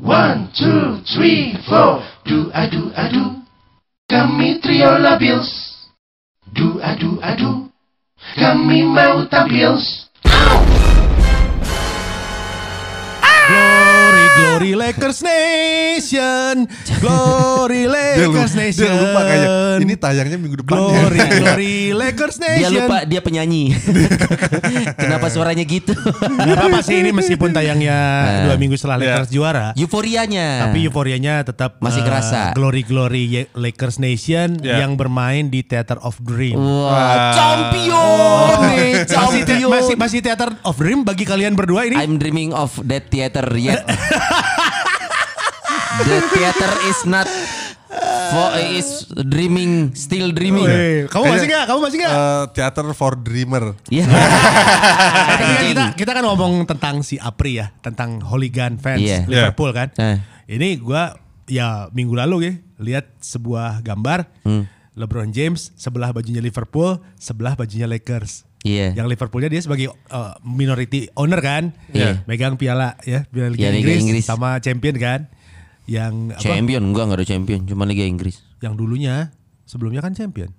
One, two, three, four. Do adu adu. Kami trio labios. Do adu adu. Kami mau tampil. Glory, glory Lakers Nation. Glory Lakers Nation. dia lupa kayaknya. Ini tayangnya minggu depan Glory, ya. glory Lakers Nation. Dia lupa dia penyanyi. Kenapa suaranya gitu? Gak apa-apa sih ini meskipun tayangnya dua minggu setelah Lakers juara. Euforianya. Tapi euforianya tetap Masih eh, kerasa. Glory Glory Lakers Nation Ya. yang bermain di Theater of Dream. Wah, champion nih, Masih, masih masih Theater of Dream bagi kalian berdua ini. I'm dreaming of that theater yet. The theater is not for is dreaming, still dreaming. Weh, kamu masih nggak? Kamu masih nggak? Eh, Theater for Dreamer. Iya. Tapi kan kita kita kan ngomong tentang si Apri ya, tentang hooligan fans Iya. Liverpool kan. Eh. Ini gua ya minggu lalu ya lihat sebuah gambar Hmm. LeBron James sebelah bajunya Liverpool, sebelah bajunya Lakers. Iya. Yang Liverpoolnya dia sebagai uh, minority owner kan, Iya. megang piala ya, piala Liga, Iya, Liga Inggris, Inggris. sama champion kan. Yang apa? Champion enggak enggak ada champion, cuma Liga Inggris. Yang dulunya sebelumnya kan champion.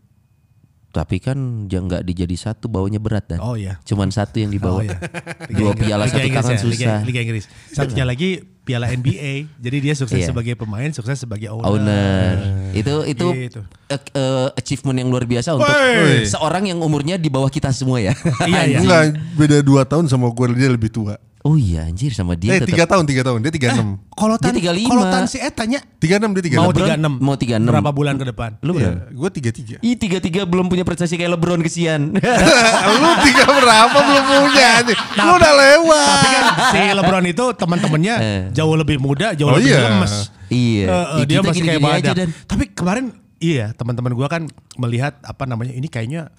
Tapi kan dia nggak dijadi satu bawanya berat dan. Oh iya. Cuman satu yang dibawa. Oh, iya. Dua piala Liga satu Inggris tangan ya, Liga, susah. Liga Inggris. Satunya lagi piala NBA. Jadi dia sukses Iya. sebagai pemain, sukses sebagai owner. Owner. Itu itu Gitu. eh, achievement yang luar biasa untuk Wey. seorang yang umurnya di bawah kita semua ya. Iya, iya. Enggak, beda 2 tahun sama gue dia lebih tua. Oh iya anjir sama dia Eh, tetap 3 tahun, 3 tahun. Dia 36. Kalau tan, Dia 35. kalau tan si Ed tanya 36 dia 36. mau Lebron 36. mau 36. Berapa bulan ke depan? Lu Iya, berapa? gue 33. Ih tiga tiga belum punya prestasi kayak LeBron kesian. Lu tiga berapa belum punya nih? Lu udah lewat. Tapi kan si LeBron itu teman-temannya Eh. jauh lebih muda, jauh Oh lebih iya. lemes. Iya. Eh, eh, Ya, dia masih kayak badak. Dan. Tapi kemarin iya teman-teman gua kan melihat apa namanya ini kayaknya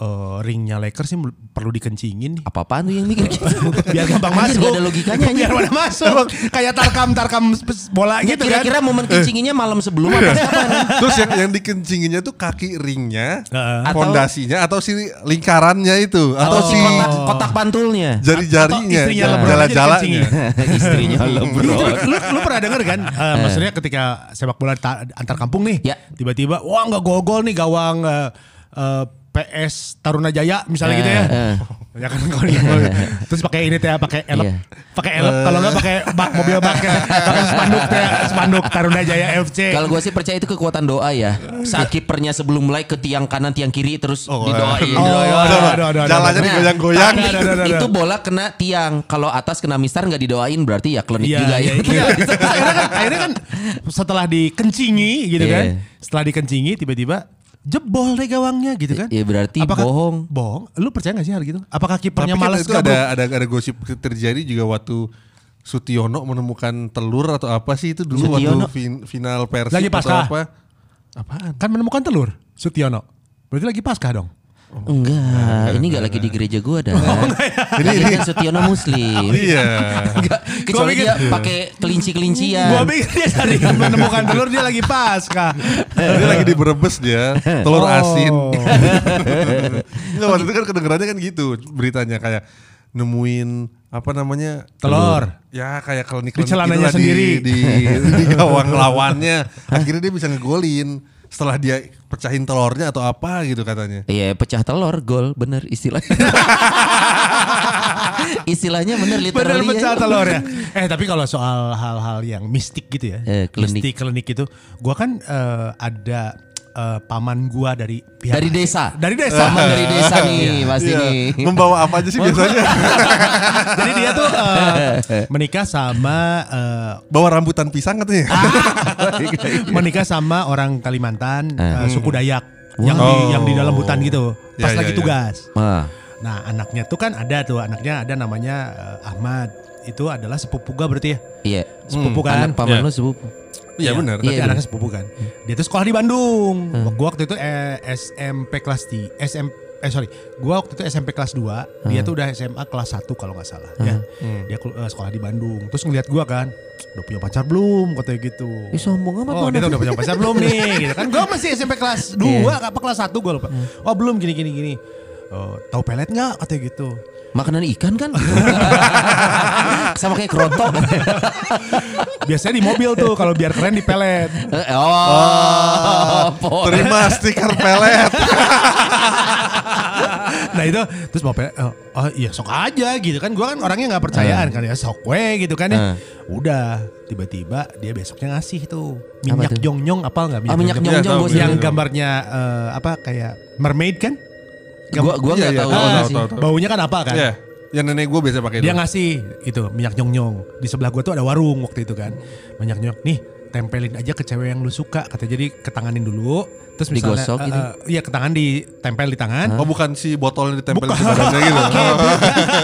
eh, ringnya Lakers sih perlu dikencingin nih. Apa-apaan tuh yang mikir gitu? Biar gampang Anjir, masuk. gak ada logikanya. Biar pada masuk. Kayak tarkam-tarkam bola Ya, gitu kan. kira-kira momen kencinginnya malam sebelum apa kapan? Terus yang yang dikencinginnya tuh kaki ringnya, fondasinya atau si lingkarannya itu atau Atau si kotak, kotak pantulnya. jari-jarinya, Atau istrinya LeBron aja jala-jalanya. Istrinya lu, LeBron. lu, lu pernah denger kan? Eh, maksudnya ketika sepak bola ta- antar kampung nih, Ya. tiba-tiba wah nggak gol-gol nih gawang eh, eh, PS Taruna Jaya misalnya gitu ya. Eh, Ya kan kalau. Terus pakai ini teh pakai elep, Iya. pakai elep kalau nggak pakai bak mobil bak ya. pakai spanduk teh spanduk Taruna Jaya FC. Kalau gue sih percaya itu kekuatan doa ya. Saat kipernya sebelum mulai ke tiang kanan, tiang kiri terus didoain. Oh, didoain. aduh, aduh, aduh. Jalannya Nah, digoyang-goyang. itu bola kena tiang. Kalau atas kena mistar nggak didoain berarti ya klinik Iya, juga iya, ya. iya. akhirnya, kan, akhirnya kan setelah dikencingi gitu Iya. kan. Setelah dikencingi tiba-tiba jebol deh gawangnya gitu kan. Iya, berarti bohong. Bohong. Lu percaya gak sih hal gitu? Apakah kipernya kan malas itu gak, ada, ada ada gosip terjadi juga waktu Sutiono menemukan telur atau apa sih itu dulu Sutiono? waktu fin- final Persib Lagi atau apa? Apaan? Kan menemukan telur, Sutiono. Berarti lagi pasca dong. Enggak, ini enggak lagi di gereja gua dah. ini, ini kan Sutiono Muslim. Iya. Enggak, kecuali dia pakai kelinci-kelincian. Gua pikir dia dari menemukan telur dia lagi pasca. dia lagi di Brebes dia, telur Oh. asin. Nggak, waktu itu kan kedengerannya kan gitu beritanya kayak nemuin apa namanya Telur. ya kayak klinik Di celananya sendiri. di, di, di gawang lawannya akhirnya dia bisa ngegolin setelah dia pecahin telurnya atau apa gitu katanya Iya pecah telur gol bener istilahnya. istilahnya bener Bener literally pecah ya. telur ya. Eh tapi kalau soal hal-hal yang mistik gitu ya. Eh, klinik. Mistik klinik itu. Gua kan eh, ada eh, paman gua dari pihak Dari desa. Dari desa. Sama dari desa nih pasti Iya. nih. membawa apa aja sih biasanya Jadi dia tuh eh, menikah sama eh, bawa rambutan pisang katanya menikah sama orang Kalimantan Ah. eh, suku Dayak yang di yang di dalam hutan gitu pas Ya, ya, lagi ya. tugas. Wah. Nah anaknya tuh kan ada tuh anaknya ada namanya eh, Ahmad itu adalah sepupu gua berarti ya Iya. sepupu kan. Anak paman Iya. lu sepupu. Iya benar Tapi Iya, anaknya sepupu kan. Dia tuh sekolah di Bandung. Gua waktu itu eh, SMP kelas di SMP eh sorry, gua waktu itu SMP kelas 2, dia tuh udah SMA kelas 1 kalau nggak salah ya. Dia kul- eh, sekolah di Bandung. Terus ngeliat gua kan, udah punya pacar belum katanya gitu. Ih sombong amat Oh, dia tuh udah punya pacar belum nih gitu kan. Gua masih SMP kelas 2 apa kelas 1 gua lupa. Oh, belum gini gini gini. Oh, tahu pelet nggak katanya gitu. Makanan ikan kan? Sama kayak kerotok. Biasanya di mobil tuh kalau biar keren di pelet. oh, po- Terima stiker pelet. nah itu terus mau pelet, oh, oh iya sok aja gitu kan. Gua kan orangnya nggak percayaan kan ya sok we gitu kan ya. Eh. Udah tiba-tiba dia besoknya ngasih tuh minyak jong-jong apa nggak Ah, minyak jong-jong? gue minyak yang Iya. gambarnya eh, apa kayak mermaid kan? Gua gua Iya, nggak iya, tahu apa tahu, sih. tahu, tahu. Baunya kan apa kan? Iya, yang nenek gue biasa pakai Dia itu. ngasih itu minyak nyong-nyong. Di sebelah gua tuh ada warung waktu itu kan. Minyak nyong. Nih, tempelin aja ke cewek yang lu suka. Kata jadi ketanganin dulu. Terus misalnya Digosok eh, gitu? eh, iya ke tangan ditempel di tangan. Oh bukan si botolnya ditempel di badannya gitu.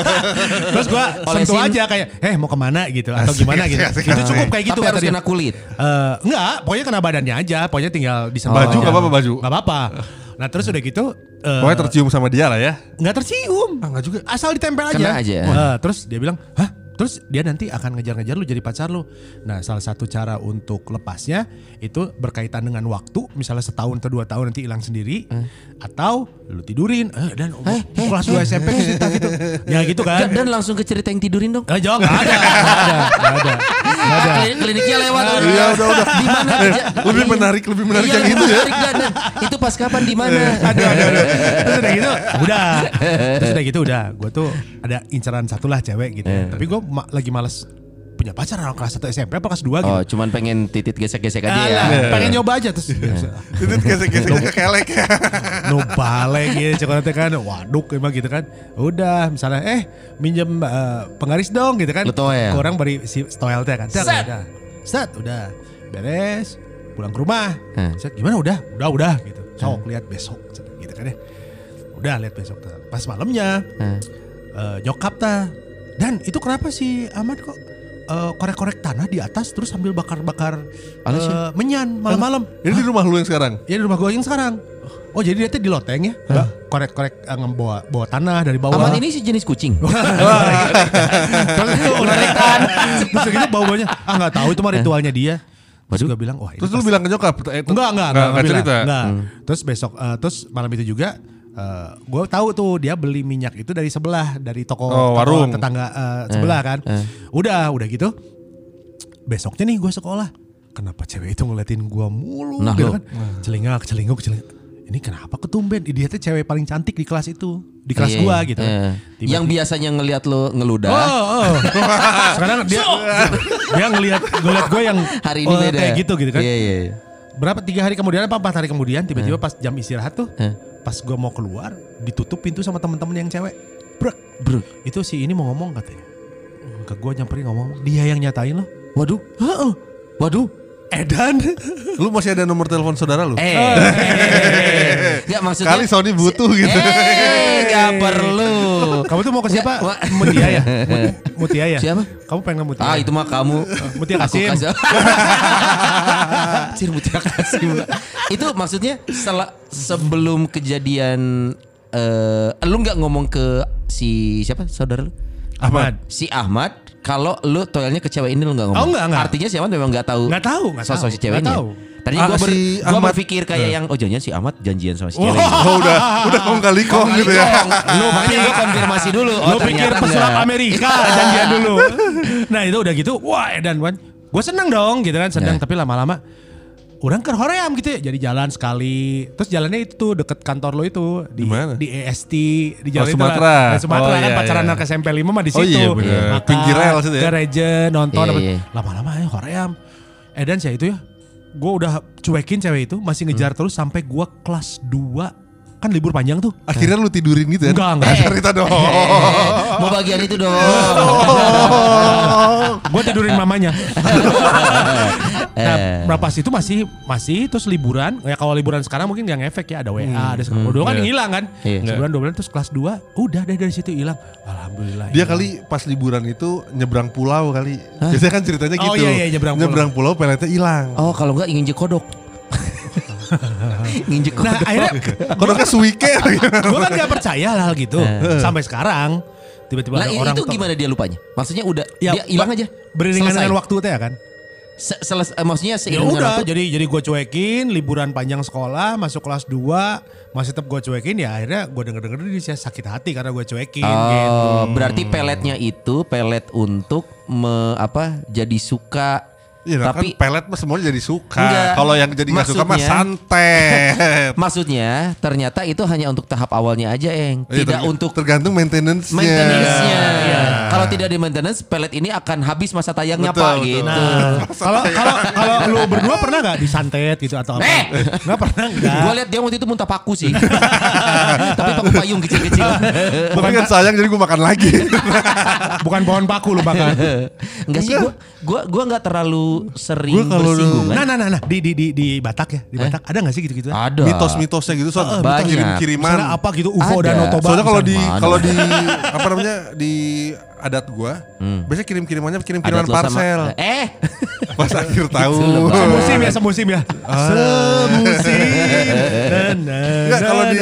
Terus gua sentuh Olesin. aja kayak, "Eh, mau ke mana?" gitu atau Asik, gimana gitu. asik, asik. Itu cukup kayak gitu Tapi harus kena kulit. Eh, enggak, pokoknya kena badannya aja, pokoknya tinggal disentuh Baju aja. nggak apa-apa, baju? Nggak apa-apa. Nah, terus udah gitu eh, Pokoknya tercium sama dia lah ya. nggak tercium. Ah, nggak juga. Asal ditempel aja. Kena aja. Eh, terus dia bilang, "Hah? Terus dia nanti akan ngejar-ngejar lu jadi pacar lu." Nah, salah satu cara untuk lepasnya itu berkaitan dengan waktu, misalnya setahun atau dua tahun nanti hilang sendiri atau lu tidurin eh, dan Eh, eh, kelas 2 SMP cerita gitu. Ya gitu kan. Dan, dan langsung ke cerita yang tidurin dong. Eh, jauh nggak ada, nggak ada, nggak ada, ada. Kliniknya lewat. Iya udah udah. Di mana? Eh, aja? lebih Iya. menarik lebih menarik Iya, yang itu ya. Itu pas kapan di mana? aduh, aduh, aduh. Terus udah gitu, udah. Terus udah gitu, udah. Gue tuh ada inceran satu lah cewek gitu. Eh. Tapi gue ma- lagi males punya pacar orang kelas 1 SMP apa kelas 2 gitu. Oh, cuman pengen titit gesek-gesek aja ya. Pengen nyoba aja terus Itu gesek-geseknya ke kelek ya. no balik gitu cokolate kan waduk emang gitu kan udah misalnya eh minjem eh, penggaris dong gitu kan Lu toel. orang beri si teh kan Set, Set. udah set udah beres pulang ke rumah Hmm. set gimana udah udah udah gitu sok lihat besok gitu kan ya udah lihat besok pas malamnya Hmm. eh, nyokap ta dan itu kenapa sih Ahmad kok eh, korek-korek tanah di atas terus sambil bakar-bakar eh, menyan malam-malam Ini di rumah lu yang sekarang. Ya di rumah gue yang sekarang. Oh jadi dia tuh di loteng ya? Korek-korek eh, ngebawa bawa tanah dari bawah. Amat ini si jenis kucing. Terus itu udah Terus gitu bau-baunya. Ah nggak tahu itu mah ritualnya dia. Terus gue bilang wah ini Terus lu bilang ke nyokap? Eh, enggak enggak enggak, enggak bilang. cerita. Enggak. Terus besok eh, terus malam itu juga gue tahu tuh dia beli minyak itu dari sebelah dari toko, Oh, toko warung. tetangga eh, sebelah kan. Udah udah gitu. Besoknya nih gue sekolah. Kenapa cewek itu ngeliatin gue mulu Nah, gitu kan. Celingak, celinguk. Ini kenapa ketumben? Dia tuh cewek paling cantik di kelas itu. Di kelas Iya, gua iya. gitu. Eh. Yang biasanya ngelihat lo ngeludah. Oh, oh. Sekarang dia dia ngelihat ngelihat gue yang Hari ini oh, beda. kayak gitu gitu kan. Iya, iya. iya. Berapa tiga hari kemudian apa empat hari kemudian tiba-tiba pas jam istirahat tuh, Eh. Pas gue mau keluar ditutup pintu sama temen-temen yang cewek. Brek, Bro. itu si ini mau ngomong katanya. Ke gue nyamperin ngomong, dia yang nyatain loh. Waduh. Heeh. Waduh. Edan. Lu masih ada nomor telepon saudara lu? Eh. Gak maksudnya. Kali Sony butuh gitu. Eh, gak perlu. Kamu tuh mau ke siapa? Mutia ya? Mut- Mutia ya? Siapa? Kamu pengen ke Mutia? Ah itu mah kamu. Mutia Aku Kasim. kasih. Cir Mutia Kasim. itu maksudnya sel- sebelum kejadian eh lu nggak ngomong ke si siapa saudara lu? Ahmad. Si Ahmad kalau lu toilnya ke cewek ini lu nggak ngomong. Oh, nggak, nggak. Artinya si Ahmad memang nggak tahu. Nggak tahu, nggak sosok tahu, si ceweknya. tahu. Tadi gua, ber- si gua berpikir kayak yang oh jangan si Ahmad janjian sama si cewek. Oh udah udah kong kali kong gitu ya. Lu makanya gua konfirmasi dulu. Oh, Lu pikir pesulap. Amerika janjian dulu. Nah itu udah gitu, wah Edan kan. Gue seneng dong gitu kan, seneng. Ya. Tapi lama-lama orang ke Hoream gitu ya. Jadi jalan sekali. Terus jalannya itu tuh deket kantor lo itu. Di, Di mana? Di EST. Di jalan Oh, itu Sumatera. lah. Di Sumatera Oh, kan iya, pacaran iya. anak SMP 5 mah di Oh, situ. iya, bener. Makan, Pinggir rel situ ya. Ke Regen, nonton. Iya, iya. Lama-lama ya Hoream. Edan sih itu ya. Gue udah cuekin cewek itu. Masih ngejar Hmm. terus sampai gue kelas 2. Kan libur panjang tuh. Akhirnya lu tidurin gitu ya? Enggak, enggak. Ah, Cerita dong. Mau bagian itu dong. gue tidurin mamanya. nah, Eh. berapa sih itu masih masih terus liburan. Ya kalau liburan sekarang mungkin gak ngefek ya ada WA, ada sekarang. Dulu kan hilang kan. Iya. Sebulan dua bulan terus kelas 2 udah deh dari situ hilang. Alhamdulillah. Dia hilang. kali pas liburan itu nyebrang pulau kali. Biasanya kan ceritanya Oh, gitu. iya, iya, nyebrang pulau. Nyebrang pulau peletnya hilang. Oh kalau enggak nginjek kodok. nginjek kodok. Nah akhirnya Kodoknya suike. gue kan gak percaya hal gitu sampai sekarang. Tiba-tiba i- orang itu gimana dia lupanya? Maksudnya udah Ya, dia hilang aja. Beriringan dengan waktu teh ya kan. Se- seles- eh, maksudnya Ya udah, waktu jadi jadi gue cuekin, liburan panjang sekolah, masuk kelas 2, masih tetap gue cuekin ya akhirnya gue denger-denger dia sakit hati karena gue cuekin Oh, gitu. berarti peletnya itu pelet untuk me, apa jadi suka Iya tapi kan pelet mah semuanya jadi suka. Kalau yang jadi nggak suka mah Maksudnya- santet. maksudnya ternyata itu hanya untuk tahap awalnya aja eng Iya, tidak terg- untuk tergantung maintenance-nya. maintenance-nya Iya. kalau tidak di maintenance pelet ini akan habis masa tayangnya Betul, pak betul. gitu Nah, kalau kalau kalau lu berdua pernah gak disantet gitu atau apa? Nggak pernah enggak? Gue lihat dia waktu itu muntah paku sih tapi paku payung kecil-kecil Tapi kan sayang jadi gue makan lagi. Bukan pohon paku lu bakal. enggak sih gue gua gua nggak terlalu sering Gua kalau bersinggungan Nah, nah, nah, nah, di di di di Batak ya, di Batak ada gak sih gitu-gitu? ada Mitos-mitosnya gitu soal Banyak. kirim-kiriman. Misalnya apa gitu UFO Ada. dan Otoba. Soalnya kalau di kalau di apa namanya di adat gua, biasanya kirim-kirimannya kirim-kiriman Adat lo sama- parcel. eh Pas akhir tahun. Semusim ya, semusim ya. Semusim. Na, na, Enggak, kalau di-.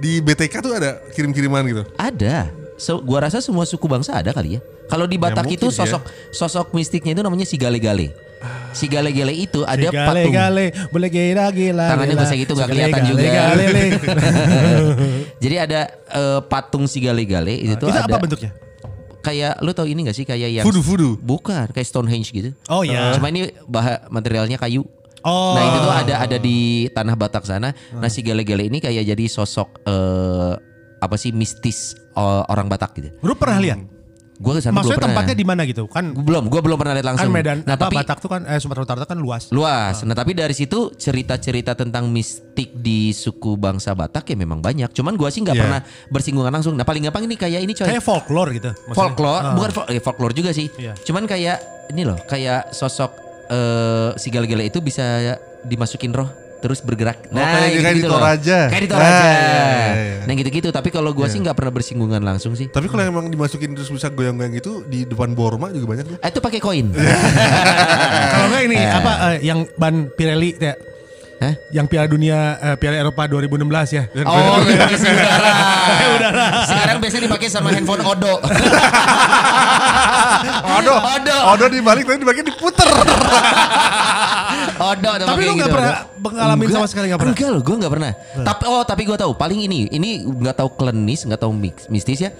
Di BTK tuh ada kirim-kiriman gitu. Ada. So, gua rasa semua suku bangsa ada kali ya. Kalau di Batak mungkin itu sih ya. sosok sosok mistiknya itu namanya si gale-gale. Si gale-gale itu ada Gale patung. gale, boleh gila gila. Tangannya bisa gitu, nggak Gale, kelihatan gale, juga. gale, le. Jadi ada eh, patung si gale-gale itu, Itu ada apa bentuknya? kayak lu tau ini gak sih kayak yang Voodoo-voodoo. Bukan, kayak Stonehenge gitu. Oh iya. Cuma ini bah materialnya kayu. Oh. Nah itu tuh ada ada di tanah Batak sana. Nah si gale-gale ini kayak jadi sosok eh, apa sih mistis eh, orang Batak gitu. Lu pernah lihat? Gue ke sana belum Maksudnya pernah. tempatnya di mana gitu? Kan Gua belum, gue belum pernah lihat langsung. kan Medan Nah apa tapi Batak tuh kan eh Sumatera Utara kan luas. luas. Nah tapi dari situ cerita-cerita tentang mistik di suku bangsa Batak ya memang banyak. Cuman gua sih nggak Iya. pernah bersinggungan langsung. Nah paling gampang ini kayak ini coy. Kayak folklore gitu. maksudnya. folklore, Ah. bukan eh, folklore juga sih. Iya. Cuman kayak ini loh, kayak sosok eh, si gale-gale itu bisa dimasukin roh terus bergerak. Oh, kayak- kayak di gitu-gitu loh. Toraja. Kayak di Toraja. Ah, iya, iya, iya. Nah gitu-gitu. Tapi kalau gua sih nggak pernah bersinggungan langsung sih. Tapi kalau emang dimasukin terus bisa goyang-goyang gitu di depan Borma juga banyak tuh. Eh, itu pakai koin. Kalau enggak ini apa eh, yang ban Pirelli ya? Hah? Yang Piala Dunia eh, Piala Eropa 2016 ya. Oh, pakai si udara. Sekarang biasanya dipakai sama handphone Odo. Odo, Odo. Odo dibalik tapi dibalik diputer. Odo tuh Tapi lu nggak gitu, pernah ngalamin Enggak. sama sekali nggak pernah? Enggak loh, gue nggak pernah. Tapi oh tapi gue tahu. Paling ini, ini nggak tahu klenis, nggak tahu mix, mistis ya.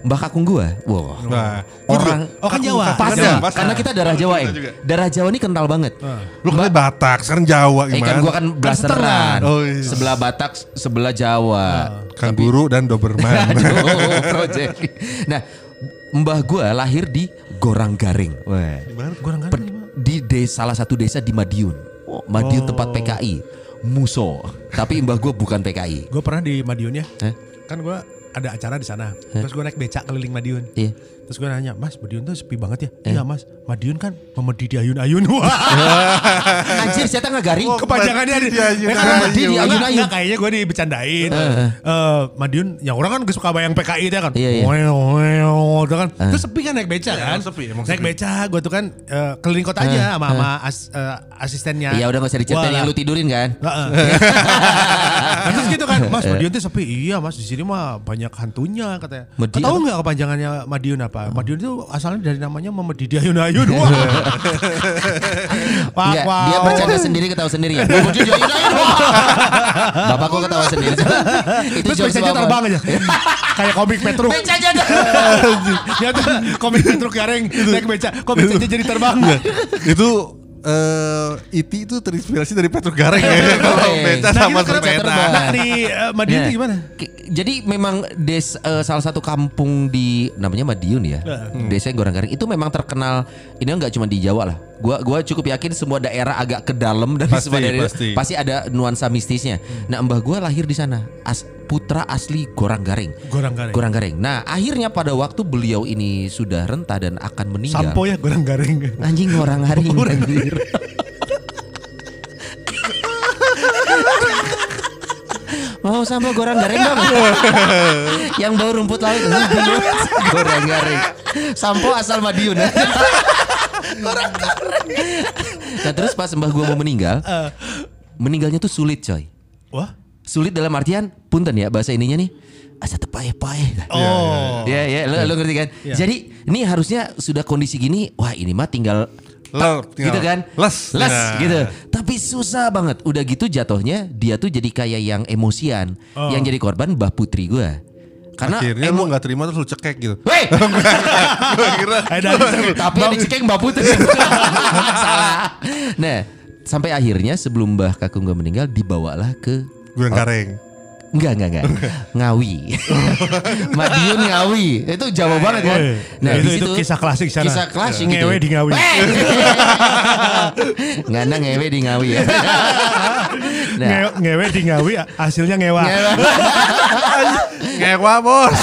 Mbah kakung gue, wow. Nah, Orang Oh kan Jawa. Pasti, Jawa, pasti. karena kita darah Jawa. Kita juga. Darah Jawa ini kental banget. lu kan Batak, sekarang Jawa Eh gimana? kan gua kan blasteran. Oh, iya. Sebelah Batak, sebelah Jawa. Kanguru dan Doberman. Nah, mbah gua lahir di Gorang Garing. Wah. Gua nggak Pe- di desa, salah satu desa di Madiun. Oh, Madiun tempat PKI. Muso. Tapi mbah gua bukan PKI. Gue pernah di Madiun ya. Eh? Kan gue ada acara di sana. Terus gue naik becak keliling Madiun. Iya. Terus gue nanya, Mas Madiun tuh sepi banget ya? Eh? Iya Mas, Madiun kan memedi di ayun-ayun. Anjir, saya nggak garing. Oh, kepanjangannya di ayun-ayun. Ya, di ayun-ayun. enggak, kayaknya gue dibecandain. Eh, Madiun, ya orang kan suka bayang PKI itu kan. Iya, iya. Itu kan. Terus sepi kan naik beca kan? emang sepi, emang naik sepi. beca, gue tuh kan eh, keliling kota aja sama, sama as- eh, asistennya. Iya udah gak usah diceritain yang lu tidurin kan. Heeh. Nah, terus gitu kan, Mas Madiun tuh sepi. Iya Mas, di sini mah banyak hantunya katanya. Tahu nggak kepanjangannya Madiun apa? Madiun itu asalnya dari namanya memedi di ayun-ayun. Wah. Wah, Enggak, wah. dia bercanda sendiri ketawa sendiri ya. Gua jujur, ayo, ayo. Bapak gua ketawa sendiri. Itu Terus becanya bapak. terbang aja. Kayak komik Petruk. Becanya. Ya tuh komik Petruk Gareng naik beca. Kok becanya jadi terbang? itu eh Iti itu terinspirasi dari Petruk Gareng ya. Kalau Oke. beca Nah, sama sepeda. Nah di eh, Madiun Nah, itu gimana? ki- Jadi memang des eh, salah satu kampung di namanya Madiun ya. Desa yang Gorang Garing itu memang terkenal ini nggak cuma di Jawa lah. Gua gua cukup yakin semua daerah agak ke dalam dan Pasti, semua daerah pasti. ada nuansa mistisnya. Nah, mbah gua lahir di sana. As, putra asli Gorang Garing. Gorang Gareng. Gorang Garing. Nah, akhirnya pada waktu beliau ini sudah renta dan akan meninggal. Sampo ya Gorang Gareng. Anjing Gorang Garing. anjir. Mau sampo gorang garing dong Yang bau rumput laut Gorang garing Sampo asal Madiun Gorang garing Nah terus pas mbah gua mau meninggal Meninggalnya tuh sulit coy. Wah. Sulit dalam artian Punten ya bahasa ininya nih Asa tepae-pae Oh. Ya ya lo, lo ngerti kan. Jadi ini harusnya sudah kondisi gini, wah ini mah tinggal Lep, tinggal gitu kan? Les. les Nah. gitu. Tapi susah banget. Udah gitu jatuhnya dia tuh jadi kayak yang emosian. Oh. yang jadi korban Mbah Putri gue karena Akhirnya emo- lu gak terima terus lu cekek gitu. Weh, Gua kira tapi yang dicekeng Mbak Putri. Salah. Nah, sampai akhirnya sebelum Mbah Kakung gue meninggal dibawalah ke gue kareng. Enggak, enggak, enggak. Ngawi. Madiun Ngawi. Itu Jawa banget kan. Woi, Nah, itu, itu kisah klasik sana. Kisah klasik gitu. Ngewe di Ngawi. Ngana ngewe di Ngawi ya. Nah, Nge- ngewe di Ngawi hasilnya ngewa. Ngewa bos.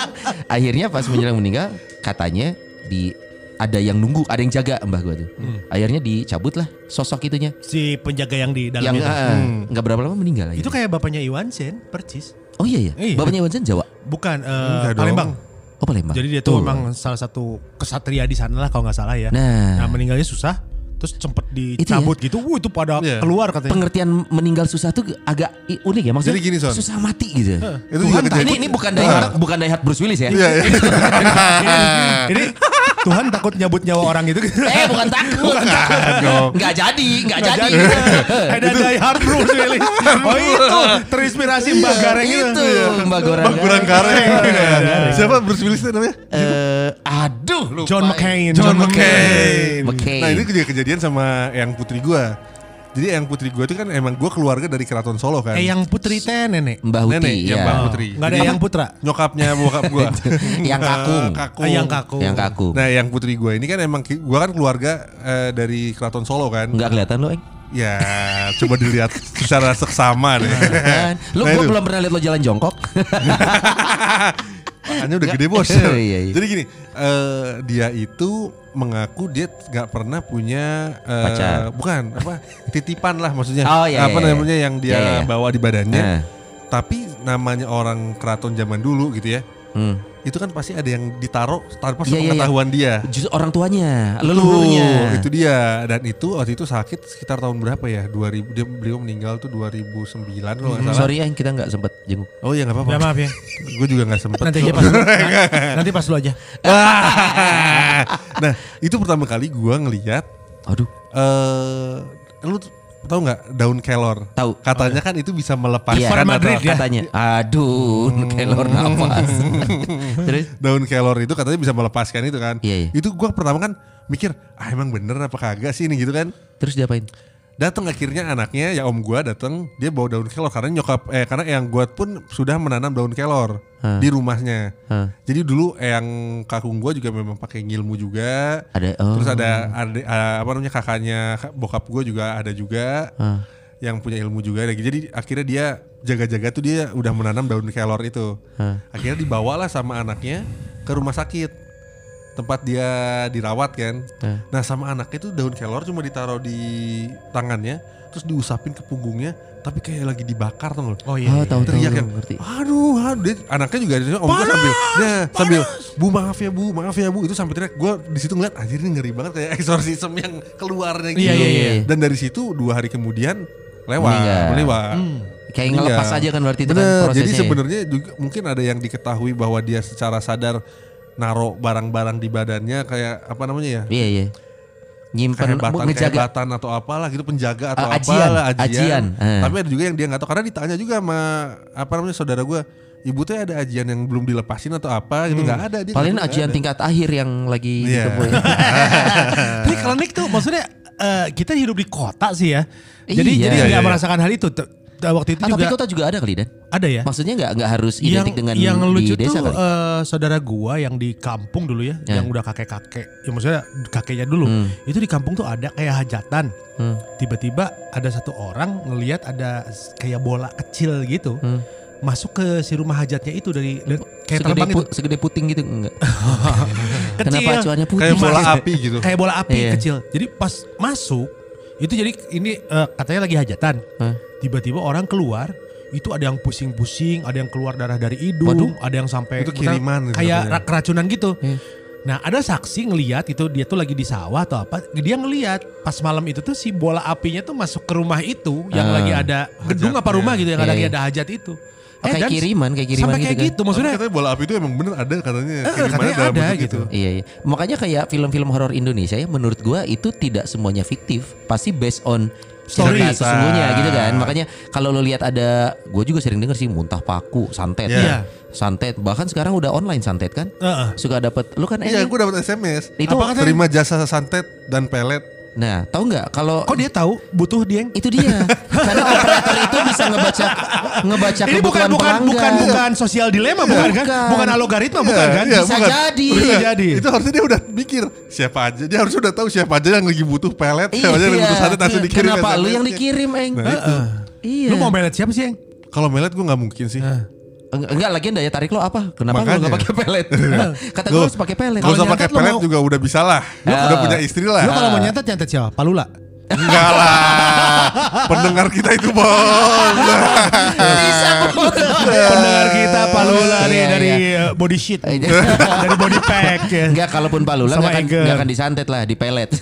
akhirnya pas menjelang meninggal katanya di ada yang nunggu, ada yang jaga mbah gua tuh. Akhirnya dicabut lah sosok itunya. Si penjaga yang di dalam yang itu. eh, nggak berapa lama meninggal Itu akhirnya. kayak bapaknya Iwan Sen, percis. Oh iya ya. Iya. Bapaknya Iwan Zen Jawa. Bukan dong. Palembang. Oh Palembang. Jadi dia tuh Tuh. memang salah satu kesatria di sana lah kalau nggak salah ya. Nah. Nah meninggalnya susah, terus sempet dicabut gitu. Wuh itu pada Iya. keluar katanya. pengertian meninggal susah tuh agak unik ya maksudnya. Jadi gini, Son. Susah mati gitu. Itu juga Tuhan, ini, ini bukan Hard, bukan Hard Bruce Willis ya. Iya, iya. ini Tuhan takut nyabut nyawa orang itu. Eh bukan takut. dong. Nggak jadi, nggak jadi. Ada Die Hard Willis. Oh itu terinspirasi Mbak Gareng itu. Itu Mbak Goreng. Bang kurang kareng. iya. Siapa Bruce Willis itu namanya? Eh, aduh, lupa. John McCain. John McCain. McCain. Nah ini juga kejadian sama yang putri gua. Jadi yang putri gua itu kan emang gua keluarga dari keraton Solo kan. Eh yang putri teh nenek. Mbah Huti. Nenek, yang ya. Mbah Putri. Nggak ada yang putra. Nyokapnya bokap gua. Yang kakung. kakung. Ah, yang kaku. Yang kaku. Nah yang putri gua ini kan emang gua kan keluarga eh, dari keraton Solo kan. Nggak kelihatan lo, Eng. Ya coba dilihat secara seksama deh. Kan? Lu Nah, gua itu. belum pernah lihat lo jalan jongkok. Makanya udah gede bos. Iya, iya, iya. Jadi gini, eh, dia itu mengaku dia nggak pernah punya eh, Pacar. bukan apa titipan lah maksudnya. Oh, iya, apa iya, iya. namanya yang dia Iya, iya. bawa di badannya. Nah. Tapi namanya orang keraton zaman dulu gitu ya. Hmm. Itu kan pasti ada yang ditaruh tanpa Iya, iya, iya. sepengetahuan dia. Justru orang tuanya, Tuh, leluhurnya. itu dia dan itu waktu itu sakit sekitar tahun berapa ya 2000 dia beliau meninggal tuh 2009 kalau nggak salah Sorry Eng, kita nggak sempat jenguk. oh iya nggak apa-apa Ya maaf ya. gue juga nggak sempet Nanti aja pas lu, nanti pas lu aja. nah itu pertama kali gua ngeliat Aduh, eh lu tahu nggak daun kelor tahu. katanya kan itu bisa melepaskan Iya, Madrid atau- ya? katanya. Aduh, kelor nafas. Terus daun kelor itu katanya bisa melepaskan itu kan Iya, iya. itu gua pertama kan mikir ah emang bener apa kagak sih ini gitu kan terus diapain? Datang akhirnya anaknya ya om gua datang dia bawa daun kelor karena nyokap eh karena yang gua pun sudah menanam daun kelor di rumahnya Hah. jadi dulu yang kakung gua juga memang pakai ngilmu juga Ada oh. terus ada ada apa namanya kakaknya kak- bokap gua juga ada juga Hah. yang punya ilmu juga lagi jadi akhirnya dia jaga-jaga tuh dia udah menanam daun kelor itu Hah. akhirnya dibawalah sama anaknya ke rumah sakit tempat dia dirawat kan Hah. nah sama anaknya tuh daun kelor cuma ditaruh di tangannya terus diusapin ke punggungnya tapi kayak lagi dibakar tuh Oh iya. Oh, iya. tahu teriak tahu, yang ngerti. aduh aduh dia, anaknya juga di om gua sambil nah sambil bu maaf ya bu maaf ya bu itu sampai teriak gue di situ ngeliat anjir ini ngeri banget kayak eksorsisme yang keluarnya gitu Iya, iya, iya. dan dari situ dua hari kemudian lewat Meninggal. lewat Kayak Meninggal. ngelepas aja kan berarti itu kan prosesnya. jadi sebenarnya juga mungkin ada yang diketahui bahwa dia secara sadar naro barang-barang di badannya kayak apa namanya ya Iya, iya. Nyimpen kehebatan ngejaga kehebatan atau apalah gitu penjaga atau Ah, ajian, apalah ajian. Eh. tapi ada juga yang dia nggak tahu karena ditanya juga sama apa namanya saudara gue ibu tuh ada ajian yang belum dilepasin atau apa gitu nggak ada dia Paling ajian ada. tingkat akhir yang lagi Iya. ditemuin. Tapi klinik tuh maksudnya eh, kita hidup di kota sih ya. Jadi Iya. jadi Iya, nggak iya. merasakan hal itu. T- Waktu itu Ah, tapi juga kota juga ada kali Dan. ada ya. Maksudnya nggak nggak harus yang identik dengan yang lucu di desa tuh kali. eh, saudara gua yang di kampung dulu ya, Ya. yang udah kakek-kakek, ya maksudnya kakeknya dulu, Hmm. itu di kampung tuh ada kayak hajatan. Hmm. Tiba-tiba ada satu orang ngelihat ada kayak bola kecil gitu, Hmm. masuk ke si rumah hajatnya itu dari kayak segede, terbang pu- itu, segede puting gitu enggak? kecil, Kenapa acuannya putih? kayak bola api gitu kayak bola api Iya. kecil. Jadi pas masuk itu jadi ini eh, katanya lagi hajatan. Hah? Tiba-tiba orang keluar itu ada yang pusing-pusing, ada yang keluar darah dari hidung, ada yang sampai Itu kiriman gitu kayak ra- keracunan gitu. Iya. Nah ada saksi ngelihat itu dia tuh lagi di sawah atau apa, dia ngelihat pas malam itu tuh si bola apinya tuh masuk ke rumah itu yang Ah. lagi ada gedung apa rumah gitu yang Iya, lagi iya. ada hajat itu. kayak dan kiriman, kayak kiriman sampai gitu kayak kan. gitu maksudnya. katanya bola api itu emang bener ada katanya. Eh, Kirimannya katanya dalam ada bentuk gitu. Iya, iya. Makanya kayak film-film horor Indonesia ya menurut gua itu tidak semuanya fiktif, pasti based on Story. cerita sesungguhnya gitu kan. Makanya kalau lo lihat ada gue juga sering denger sih muntah paku, santet. Iya. Santet bahkan sekarang udah online santet kan. Heeh. Suka dapat lu kan Iya, eh, gue dapat SMS. Itu- Apa katanya? terima jasa santet dan pelet. Nah, tahu nggak kalau Kok dia tahu butuh dia? itu dia. Karena operator itu bisa ngebaca ngebaca Ini bukan bukan pelanggan. bukan bukan sosial dilema bukan kan? Bukan. Bukan algoritma bukan Iya, kan? iya, Bisa bukan. jadi. Bisa jadi. Itu harusnya dia udah mikir siapa aja. Dia harusnya udah tahu siapa aja yang lagi butuh pelet, Iya. siapa aja yang lagi butuh santet langsung dikirim. Kenapa lu yang SMS-nya. dikirim, Eng? Nah, itu. Iya. Lu mau melet siapa sih, Eng? Kalau melet gue nggak mungkin sih. Eng- Enggak lagi daya tarik lo apa? Kenapa lu Makanya. enggak pakai pelet? Kata gue Lu- harus pakai pelet. Kalau usah pakai pelet mau- juga udah bisa lah. Lu Ah. udah punya istri lah. Lu kalau mau nyantet nyantet siapa? Palula. Enggak lah. Pendengar kita itu bos. Bisa Pendengar kita Palula nih Iya, dari iya. uh, body sheet. Iya. dari body pack ya. Enggak kalaupun palula enggak akan, Eger. nggak akan disantet lah, di pelet.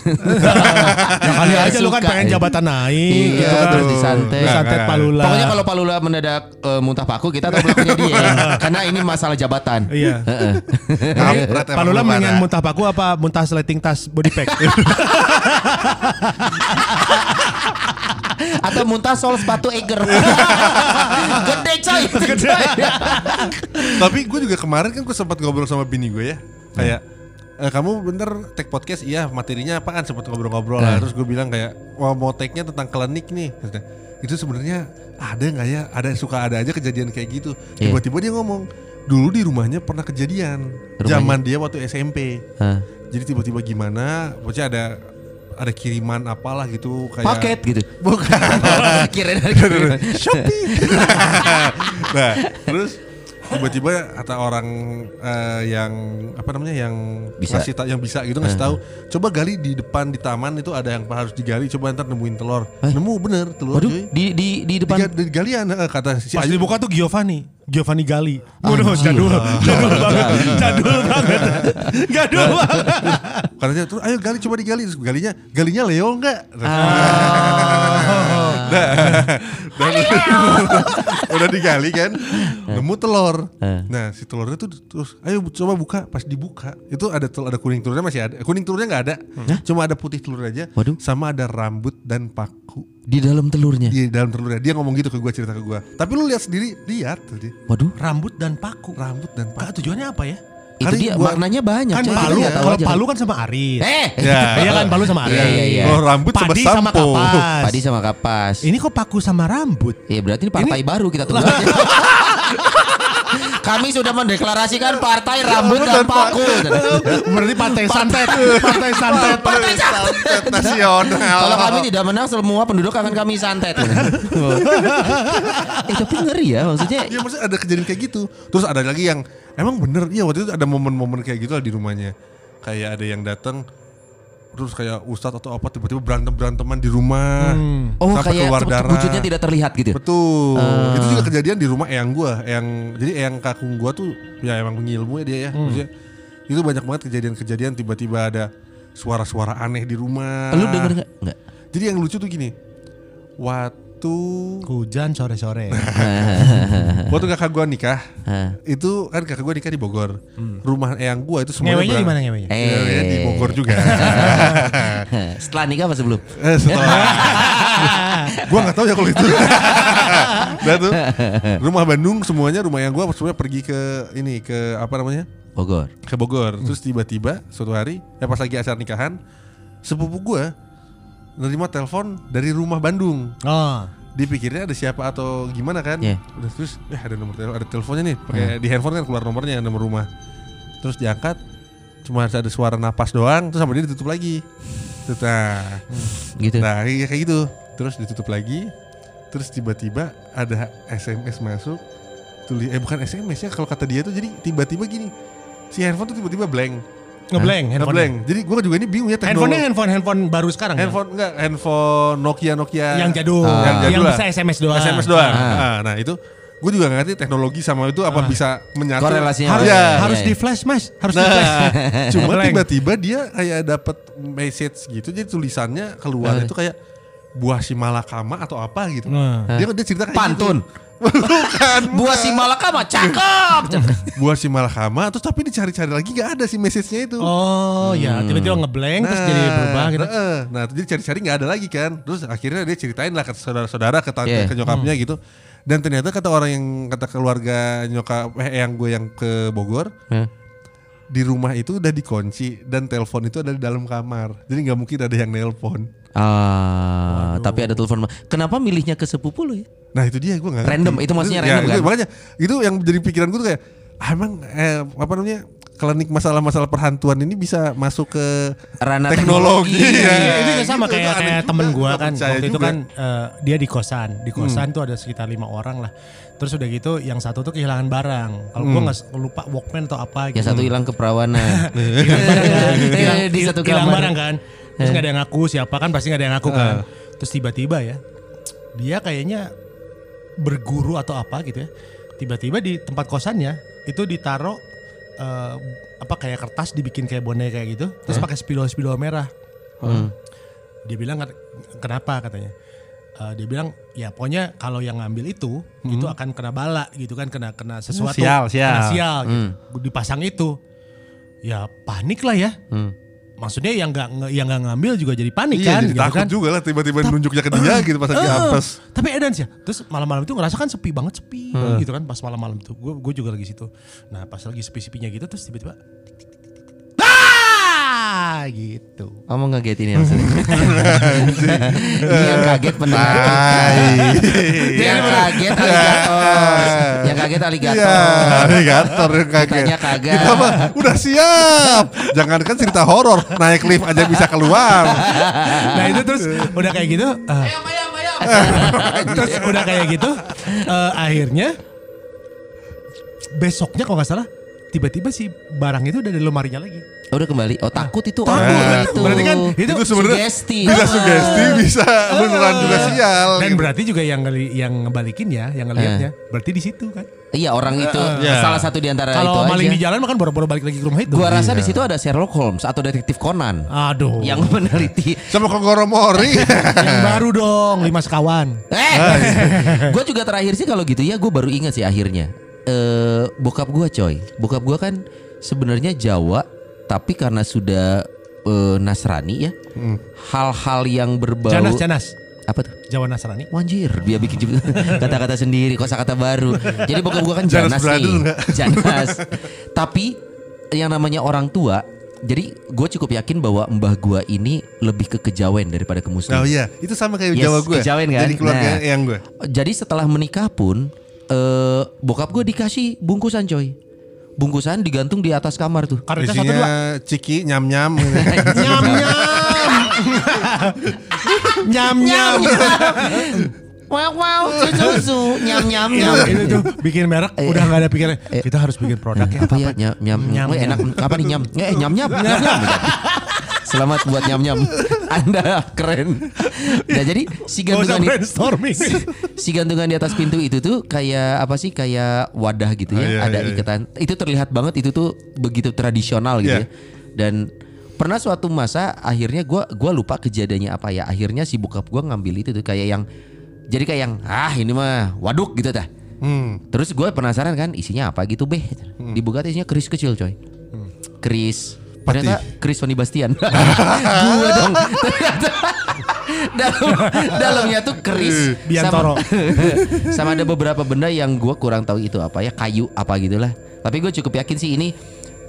Ya kali aja lu kan pengen jabatan naik Iya, gitu kan. terus disantet. Disantet Nah, Palula. Pokoknya kalau palula mendadak eh, muntah paku kita tahu pelakunya dia. Karena ini masalah jabatan. Iya. Palula lu mendingan muntah paku apa muntah sleting tas body pack? Atau muntah sol sepatu Eger. Gede coy. Gede. Tapi gue juga kemarin kan gue sempat ngobrol sama bini gue ya. Kayak eh, kamu bener take podcast iya materinya apaan sempat ngobrol-ngobrol lah. Eh. Terus gue bilang kayak wah mau take-nya tentang klinik nih. Itu sebenarnya ada nggak ya? Ada suka ada aja kejadian kayak gitu. Iya. Tiba-tiba dia ngomong dulu di rumahnya pernah kejadian. Rumahnya? Zaman dia waktu SMP. Hah. Jadi tiba-tiba gimana? Pokoknya ada ada kiriman apalah gitu kayak Paket gitu. Bukan. Kirain ada kiriman. Shopee. nah, terus tiba-tiba kata orang eh, yang apa namanya yang Bisa. ngasih ta- yang bisa gitu ngasih tahu coba gali di depan di taman itu ada yang harus digali coba ntar nemuin telur Eh? nemu bener telur Waduh, cuy di di di depan Diga- di galian eh, kata si Pas Ayu dibuka tuh Giovanni, Giovanni Gali. Waduh, Anjir. jadul, jadul banget, jadul banget, jadul banget. katanya terus ayo gali coba digali terus galinya galinya Leo enggak Ah. udah digali kan? Nemu telur. Eh. nah si telurnya tuh terus ayo coba buka. Pas dibuka itu ada tel ada kuning telurnya masih ada. Kuning telurnya nggak ada. Cuma ada putih telur aja. Waduh. sama ada rambut dan paku. Di dalam telurnya. di dalam telurnya. Dia ngomong gitu ke gua cerita ke gua. Tapi lu lihat sendiri lihat tadi. Waduh, Rambut dan paku. rambut dan Kak, paku. tujuannya apa ya? Itu Kali dia gua- maknanya banyak. Kan palu, tahu kalau palu kan sama Aris. Eh, ya Iya kan palu sama Aris. Iya, iya, iya. oh rambut sama Padi sama sampo kapas. padi sama kapas. Ini kok paku sama rambut? Iya berarti ini partai baru kita tunggu aja. Kami sudah mendeklarasikan partai rambut dan paku. Berarti partai santet, partai santet. Partai santet. Santet nasional Kalau kami tidak menang semua penduduk akan kami santet. eh tapi ngeri ya maksudnya. Iya maksudnya ada kejadian kayak gitu. Terus ada lagi yang emang bener iya waktu itu ada momen-momen kayak gitu lah di rumahnya. Kayak ada yang datang terus kayak ustadz atau apa tiba-tiba berantem beranteman di rumah Oh sampai kayak keluar darah. wujudnya tidak terlihat gitu. Betul. Ah. Itu juga kejadian di rumah eyang gua. Eyang jadi eyang kakung gua tuh ya emang ngilmu ya dia ya. Maksudnya, itu banyak banget kejadian-kejadian tiba-tiba ada suara-suara aneh di rumah. Lu denger nggak? Nggak. Jadi yang lucu tuh gini. Waktu Hujan sore-sore. waktu kakak gua nikah, itu kan kakak gua nikah di Bogor. Rumah eyang gua itu semuanya Ngewenya di berang- mana ngewenya? Ya, ya, di Bogor juga. Setelah nikah apa sebelum? eh, setelah gua nggak tahu ya kalau itu. Nah tuh rumah Bandung semuanya rumah yang gua semuanya pergi ke ini ke apa namanya Bogor. ke Bogor. Terus tiba-tiba suatu hari, ya pas lagi acara nikahan, sepupu gua nerima telepon dari rumah Bandung. Oh. Dipikirnya ada siapa atau gimana kan? Iya. Udah terus, eh ada nomor telepon, ada teleponnya nih. Pakai di handphone kan keluar nomornya nomor rumah. Terus diangkat, cuma ada suara napas doang, terus sama dia ditutup lagi. Terus, Nah, Gitu. nah kayak kayak gitu. Terus ditutup lagi. Terus tiba-tiba ada SMS masuk. Tulis eh bukan SMS ya kalau kata dia tuh jadi tiba-tiba gini. Si handphone tuh tiba-tiba blank. Ngeblank handphone. Ngeblank. Jadi gua juga ini bingung ya teknologi. Handphonenya handphone handphone baru sekarang. ya? handphone enggak handphone Nokia Nokia yang jadul, Ah. yang jadul yang bisa SMS doang. SMS doang. Ah. Ah, nah itu gue juga gak ngerti teknologi sama itu apa bisa menyatu. Korelasinya Harus, Iya. harus Iya, di iya. flash mas, harus di flash. Nah, cuma tiba-tiba dia kayak dapat message gitu, jadi tulisannya keluar Ah. itu kayak buah si malakama atau apa gitu. Nah. Dia dia cerita kayak Pantun. gitu. Bukan. Buah si malakama cakep. buah si malakama terus tapi dicari-cari lagi nggak ada si message-nya itu. Oh ya, tiba-tiba ngeblank terus jadi berubah gitu. Nah, nah jadi cari-cari nggak ada lagi kan. Terus akhirnya dia ceritain lah ke saudara-saudara, ke tante, Yeah. ke nyokapnya Hmm. gitu. Dan ternyata kata orang yang kata keluarga nyokap eh yang gue yang ke Bogor Hah? di rumah itu udah dikunci dan telepon itu ada di dalam kamar. Jadi nggak mungkin ada yang nelpon. Ah, tapi ada telepon. Kenapa milihnya ke sepupu lu ya? Nah itu dia gue nggak. Random, itu maksudnya random itu, kan? Makanya itu yang jadi pikiran gue tuh kayak ah, emang eh, apa namanya klinik masalah-masalah perhantuan ini bisa masuk ke Ranah teknologi. teknologi. ya. Iya, itu juga sama Gitu, kayak itu kayak temen gua nggak kan waktu itu juga. kan eh, dia di kosan di kosan tuh ada sekitar lima orang lah terus udah gitu yang satu tuh kehilangan barang kalau gua nggak s- lupa walkman atau apa gitu Yang satu hilang keperawanan. hilang barang kan Di satu hilang kamar. barang kan terus nggak ada yang ngaku siapa kan pasti nggak ada yang ngaku kan. Terus tiba-tiba ya dia kayaknya berguru atau apa gitu ya tiba-tiba di tempat kosannya itu ditaruh eh, apa kayak kertas dibikin kayak boneka kayak gitu terus pakai spidol spidol merah. Hmm. dia bilang "Ken- kenapa? katanya. Eh, dia bilang ya pokoknya kalau yang ngambil itu itu akan kena bala gitu kan kena kena sesuatu. Sial, sial. kena sial gitu. dipasang itu. Ya panik lah ya. Hmm. Maksudnya yang nggak yang nggak ngambil juga jadi panik Iya kan jadi gitu takut kan juga lah tiba-tiba Tap- nunjuknya ke dia gitu pas lagi Eh, apes. tapi edan sih ya. Terus malam-malam itu ngerasa kan sepi banget sepi Hmm. gitu kan pas malam-malam itu. Gue gue juga lagi situ. Nah pas lagi sepi-sepinya gitu terus tiba-tiba ah gitu. Kamu ngagetin ya maksudnya. Ini yang kaget pendengar yang kaget aligator. yang kaget aligator. Iya, alligator yang kaget. Kitanya kagak. Kita mah udah siap. Jangankan cerita horor, naik lift aja bisa keluar. Nah itu terus udah kayak gitu. ah. terus udah kayak gitu. eh, akhirnya besoknya kalau nggak salah tiba-tiba si barang itu udah di lemarinya lagi. Oh, udah kembali. Oh takut itu Takut. orang itu. Berarti kan itu Itu sebenarnya sugesti. bisa sugesti, bisa beneran juga sial. Dan gitu. berarti juga yang ngeli- yang ngebalikin ya, yang ngelihatnya berarti di situ kan. Iya orang itu Iya. salah satu di antara itu Kalau maling aja. di jalan makan boro-boro balik lagi ke rumah itu. Gua rasa di situ ada Sherlock Holmes atau detektif Conan Aduh. yang meneliti. sama Kogoromori. yang baru dong, lima sekawan. Eh, gue juga terakhir sih kalau gitu ya gue baru ingat sih akhirnya. Eh bokap gue coy, bokap gue kan sebenarnya Jawa, tapi karena sudah eh, Nasrani ya, hal-hal yang berbau Janas, Janas. apa tuh? Jawa Nasrani. Wanjir, dia bikin kata-kata sendiri, kosakata baru. Jadi bokap gue kan Janas Janas, nih? Janas. tapi yang namanya orang tua, jadi gue cukup yakin bahwa mbah gue ini lebih ke kejawen daripada ke muslim. Oh iya, itu sama kayak Yes, Jawa gue. kejawen kan? Jadi keluarga Nah. yang gue. Jadi setelah menikah pun eh bokap gue dikasih bungkusan coy. Bungkusan digantung di atas kamar tuh. Karetnya satu Isinya dua. ciki nyam-nyam. Nyam nyam. nyam nyam. Wow wow susu nyam nyam Itu, nyam. itu tuh bikin merek udah nggak ada pikiran. Kita harus bikin produk ya. Apa ya nyam nyam Nyam, Oh, enak apa nih nyam? Eh nyam nyam nyam nyam. Selamat buat nyam nyam. Anda keren. Nah jadi si gantungan di- si gantungan di atas pintu itu tuh kayak apa sih? Kayak wadah gitu ya. Oh, iya, ada iya, iya. ikatan. Itu terlihat banget itu tuh begitu tradisional gitu Iya. ya. Dan pernah suatu masa akhirnya gua gua lupa kejadiannya apa ya. Akhirnya si bokap gua ngambil itu tuh kayak yang jadi kayak yang ah ini mah waduk gitu dah. Hmm. terus gue penasaran kan isinya apa gitu beh? Dibuka tuh isinya keris kecil coy. Keris ternyata keris Sony Bastian gua dong dalam dalamnya tuh keris Biantoro. sama, sama ada beberapa benda yang gua kurang tahu itu apa ya kayu apa gitulah tapi gue cukup yakin sih ini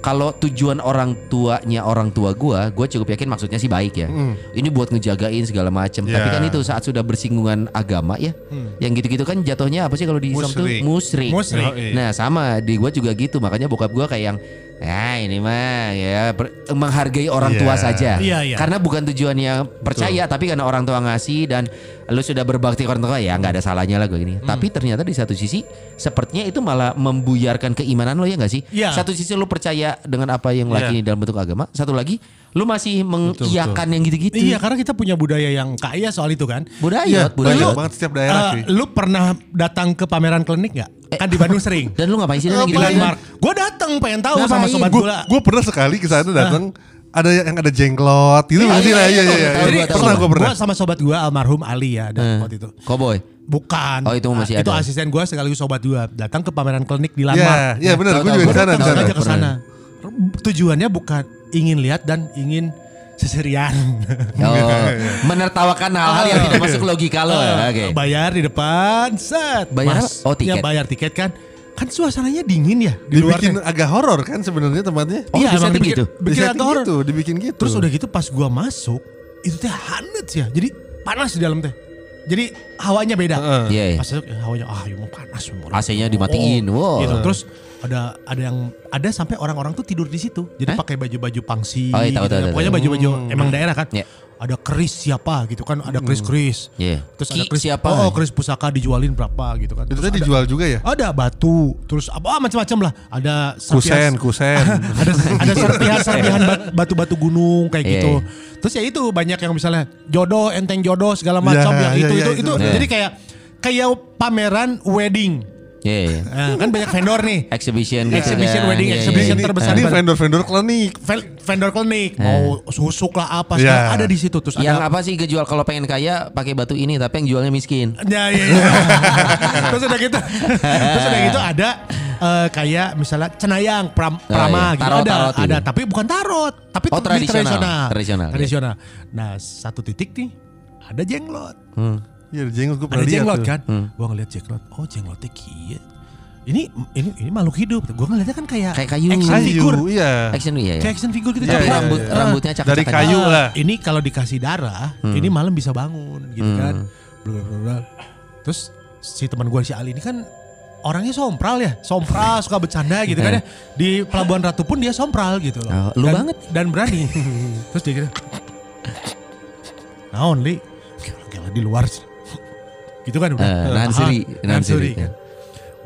kalau tujuan orang tuanya orang tua gua, gue cukup yakin maksudnya sih baik ya. Ini buat ngejagain segala macam. Tapi Ya. kan itu saat sudah bersinggungan agama ya, yang gitu-gitu kan jatuhnya apa sih kalau di Islam tuh musrik. Musrik. Oh, iya. Nah sama di gue juga gitu, makanya bokap gua kayak yang ya ini mah ya ber- menghargai orang Iya. tua saja. Iya, iya. Karena bukan tujuannya percaya, tapi karena orang tua ngasih dan lu sudah berbakti ke orang tua ya nggak ada salahnya lah gue gini. Hmm. Tapi ternyata di satu sisi sepertinya itu malah membuyarkan keimanan lo ya nggak sih? Iya. Satu sisi lu percaya dengan apa yang lagi dalam bentuk agama, satu lagi lu masih mengiyakan yang gitu-gitu. Iya karena kita punya budaya yang kaya soal itu kan. Budaya, Iya, budaya. banyak banget setiap daerah Eh, cuy. lu pernah datang ke pameran klinik nggak? Kan di Bandung sering. Dan lu ngapain sih Di lu Landmark. Gue datang pengen tahu sama sobat Gue gula. gue pernah sekali ke sana datang ada yang ada jengklot gitu nggak sih? Nah, iya iya iya. Tahu Jadi Pernah gue pernah. gua sama sobat gua almarhum Ali ya ada waktu itu. Cowboy. Bukan. Oh, itu masih Itu ada. asisten gua sekaligus sobat gua datang ke pameran klinik di Iya, Landmark. iya benar. tahu, Gue tahu. juga di sana aja ke sana. Tujuannya bukan ingin lihat dan ingin seserian. Oh, menertawakan hal-hal yang tidak masuk logika lo. ya, Oke. Bayar di depan, set. Bayar apa? Oh, tiket. Ya bayar tiket kan. Kan suasananya dingin ya di luar. Dibikin agak horor kan sebenarnya tempatnya. Oh, iya, emang disetting dibikin, gitu? bikin Disetting agak horor. gitu, dibikin gitu. Terus udah gitu pas gua masuk, itu teh hangat ya. Jadi panas di dalam teh. Jadi hawanya beda. Heeh. Iya, iya. Pas masuk ya, hawanya ah ya mau panas. AC-nya dimatiin. Wow. Gitu. Terus ada ada yang ada sampai orang-orang tuh tidur di situ. Jadi pakai baju-baju pangsi. Oh, iya, tahu, gitu tahu, ya. tahu, Pokoknya baju-baju emang daerah kan. Iya. Ada keris siapa gitu kan, ada keris-keris. Iya. Terus Ki ada keris siapa? Oh, oh, keris pusaka dijualin berapa gitu kan. Itu Terus ada- dijual juga ya? ada batu, terus apa ah, macam-macam lah. Ada Kusen, kusen. ada ada serpihan-serpihan bat- batu-batu gunung kayak Iya, gitu. iya. Terus ya itu banyak yang misalnya jodoh, enteng jodoh segala macam Ya, ya, iya, itu iya, itu itu. itu Iya. jadi kayak kayak pameran wedding. Iya, iya. Nah, kan banyak vendor nih. Exhibition gitu Exhibition kan. wedding, Iya, iya, exhibition iya. terbesar. Ini di- vendor-vendor klinik. Vendor klinik mau susuk lah apa Iya. segala ada di situ terus Yang ada apa sih kejual kalau pengen kaya pakai batu ini tapi yang jualnya miskin. Ya, ya, ya. terus udah gitu, terus udah gitu ada eh, kayak misalnya cenayang, pram, prama iya. gitu Tarot, ada, tarot ada, gitu. tapi bukan tarot, tapi Oh, ini tradisional. tradisional, Tradisional, iya. tradisional. Nah satu titik nih ada jenglot, Hmm. Iya, jenggot gue pernah ada lihat jenglot tuh. kan, gua ngeliat jenglot, oh jenglotnya kia. Ini ini ini makhluk hidup. Gua ngeliatnya kan kayak Kayak kayu. action Kayu, figure, iya. Action iya ya. kayak action figure gitu. Iya, Tapi iya, rambut iya. rambutnya cakep Dari kayu Ah, lah. Ini kalau dikasih darah, ini malam bisa bangun gitu Hmm. kan. Blablabla. Terus si teman gue si Ali ini kan orangnya sompral ya, sompral suka bercanda gitu kan ya. Di Pelabuhan Ratu pun dia sompral gitu loh. Oh, lu dan, banget. Dan berani. Terus dia gitu. Naon li? Gila di luar. Gitu kan udah. Eh, nahan Tahan, siri, nahan siri, siri, kan.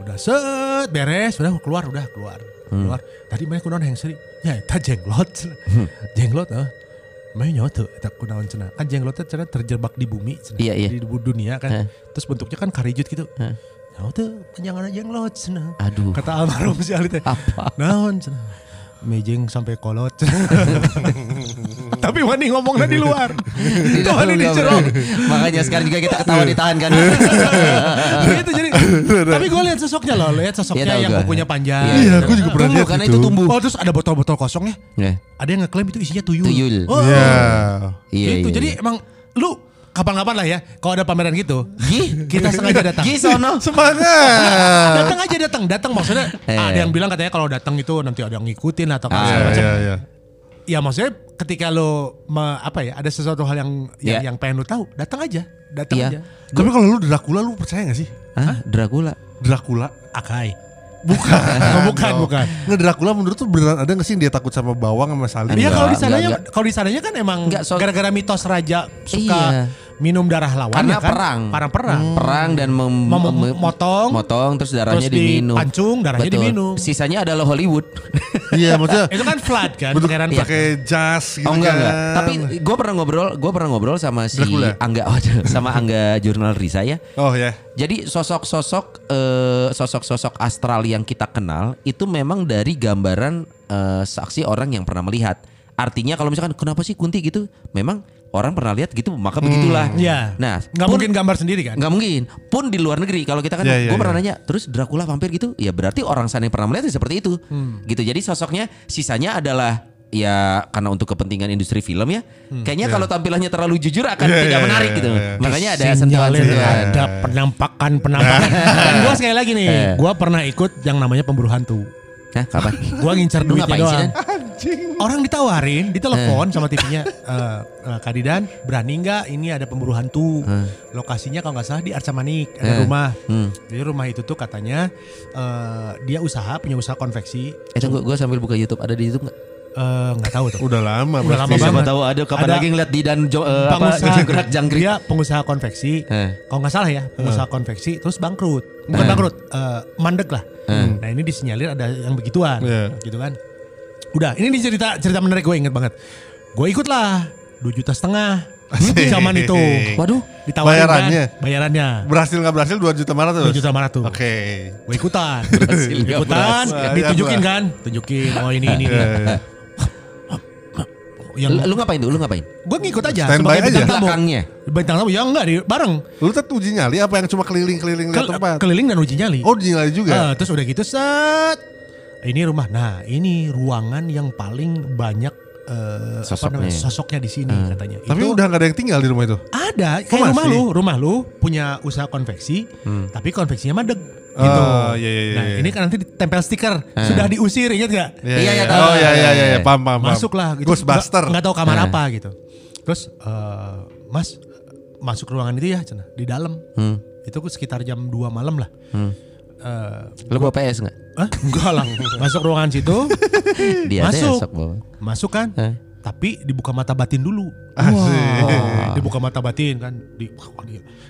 Udah set beres, udah keluar, udah keluar. Hmm. Keluar. Tadi mana kunaon yang seri? Ya, eta jenglot. jenglot eh. Main nyawa tuh, eta kunaon cenah. Kan jenglotnya cenah terjebak di bumi cenah. Iya, iya. Di dunia kan. Heh. Terus bentuknya kan karijut gitu. Heh. Nyawa tuh panjangan jenglot cenah. Aduh. Kata almarhum si Ali teh. Apa? Naon cenah. Mejeng sampai kolot. Tapi wani ngomongnya di luar. Itu wani di Enggak, jero. bro. Makanya sekarang juga kita ketawa ditahan kan. gitu jadi. Tapi gue lihat sosoknya loh, lihat sosoknya Iya, tahu yang kukunya panjang. Iya, gue juga pernah lihat karena itu. itu tumbuh. Oh terus ada botol-botol kosongnya. Ya. Ada yang ngeklaim itu isinya tuyul. Tuyul. Oh, Iya. Iya, gitu. iya, Jadi iya. emang lu kapan-kapan lah ya. Kalau ada pameran gitu, Gi, kita sengaja datang. Gi sono. Semangat. datang aja datang, datang maksudnya Eh. ada yang bilang katanya kalau datang itu nanti ada yang ngikutin atau Ah, Iya, macam. iya, iya. Ya maksudnya ketika lo me- apa ya ada sesuatu hal yang yang, Iya. yang pengen lu tahu, datang aja, datang Iya. aja. Tapi kalau lu Dracula lu percaya gak sih? Hah? Dracula. Dracula. Akai. Bukan. Oh, bukan, bukan. Nggak Dracula menurut tuh beneran ada gak sih yang dia takut sama bawang sama salin? Iya kalau di sananya kalau di sananya kan emang gara-gara mitos raja suka Iya. Minum darah lawan Karena ya kan? perang. Perang perang. Perang dan mem- Mem- mem- motong, motong terus darahnya terus diminum. dipancung, darahnya Betul. diminum. Sisanya adalah Hollywood. Iya maksudnya Itu kan flood kan, bentuk pangeran flood. pakai jas gitu oh enggak kan. enggak. Tapi gue pernah ngobrol, gue pernah ngobrol sama si Dracula. Angga, waduh, sama Angga jurnal Risa ya. Oh ya. Jadi sosok-sosok eh, sosok-sosok astral yang kita kenal itu memang dari gambaran eh, saksi orang yang pernah melihat. Artinya kalau misalkan kenapa sih Kunti gitu? Memang orang pernah lihat gitu, maka begitulah. Iya. Nah, nggak pun- mungkin gambar sendiri kan? nggak mungkin. Pun di luar negeri kalau kita kan, Iya, iya, gue pernah iya. nanya, terus Dracula vampir gitu, ya berarti orang sana yang pernah melihat ya seperti itu, Hmm. gitu. Jadi sosoknya sisanya adalah ya karena untuk kepentingan industri film ya, kayaknya kalau tampilannya terlalu jujur akan Iya, tidak iya, menarik iya, gitu. iya. Makanya ada sentuhan-sentuhan. ada penampakan penampakan. Dan gue sekali lagi nih, Eh. gue pernah ikut yang namanya pemburu hantu. Hah, kapan? Gue ngincar duitnya sih, Dan? Orang ditawarin, ditelepon sama TV-nya, eh eh, Kak Didan, berani nggak ini ada pemburu hantu? Lokasinya kalau nggak salah di Arca Manik, ada Eh. rumah. Hmm. Jadi rumah itu tuh katanya eh, dia usaha, punya usaha konveksi. Eh tunggu, gue sambil buka YouTube. Ada di YouTube nggak? Eh, nggak tahu tuh. Udah lama Udah lama banget. Siapa tahu ada kapan Ada lagi ngeliat di dan jo, eh, apa pengusaha jangkrik jangkrik. dia pengusaha konveksi Eh. kalau nggak salah ya pengusaha konveksi terus bangkrut bukan Eh. bangkrut eh, mandek lah Eh. nah ini disinyalir ada yang begituan Iya. gitu kan udah ini nih cerita cerita menarik gue inget banget gue ikut lah dua juta setengah Asik. zaman itu Waduh, ditawarin Bayarannya? kan bayarannya Berhasil nggak berhasil 2 juta mana dua tuh? juta lima ratus Oke. gue ikutan Berhasil ikutan berhasil. ditunjukin kan tunjukin oh ini ini, ini. Iya, iya. yang Lu, lu ngapain tuh? Lu ngapain? gue ngikut aja Standby sebagai aja. bintang tamu. Belakangnya. Bintang tamu ya enggak di bareng Lu tuh uji nyali apa yang cuma keliling-keliling lihat Kel- tempat? keliling dan uji nyali. Oh uji nyali juga. Ah, terus udah gitu set. Ini rumah. Nah, ini ruangan yang paling banyak eh, apa Sosoknya. namanya sosoknya di sini katanya. Tapi Itu udah gak ada yang tinggal di rumah itu. ada kayak Oh, rumah masih? lu, rumah lu punya usaha konveksi, tapi konveksinya madeg gitu. Oh, iya, iya, iya, nah, iya. ini kan nanti ditempel stiker. Sudah diusir ingat gak? Iya, iya, tahu. Oh iya iya iya, Iya, paham paham. paham. Masuk lah gitu. Ghostbuster. Nggak, nggak tahu kamar Eh. apa gitu. Terus eh, Mas masuk ruangan itu ya, Cina, di dalam. Hmm. Itu sekitar jam 2 malam lah. Hmm. Eh, Lu bawa PS enggak? Hah? Enggak lah. Masuk ruangan situ, Dia Masuk. bawa. masuk kan. Eh. Tapi dibuka mata batin dulu. Asik. Dibuka mata batin kan. Di,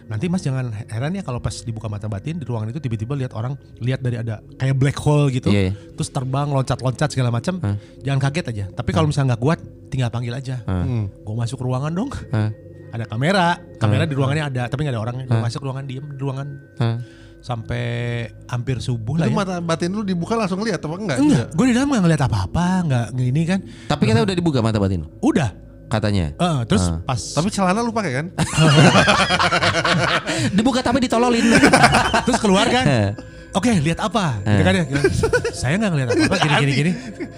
nanti Mas jangan heran ya kalau pas dibuka mata batin di ruangan itu tiba-tiba lihat orang lihat dari ada kayak black hole gitu. Iya, iya. Terus terbang loncat-loncat segala macam. Jangan kaget aja. Tapi kalau misalnya nggak kuat, tinggal panggil aja. Hmm. Gue masuk ruangan dong. Ada kamera, kamera di ruangannya ada, tapi nggak ada orangnya. Gue masuk ruangan diem di ruangan? Sampai hampir subuh lah Itu ya. mata batin lu dibuka langsung lihat apa enggak? Enggak, gue di dalam nggak ngeliat apa-apa, nggak gini kan. Tapi kita udah dibuka mata batin lu, Udah, katanya. Eh, terus Ah. pas Tapi celana lu pakai kan? Dibuka tapi ditololin. terus keluar kan. Oke, lihat apa? Gitu kan ya. Saya nggak ngeliat apa-apa gini gini gini.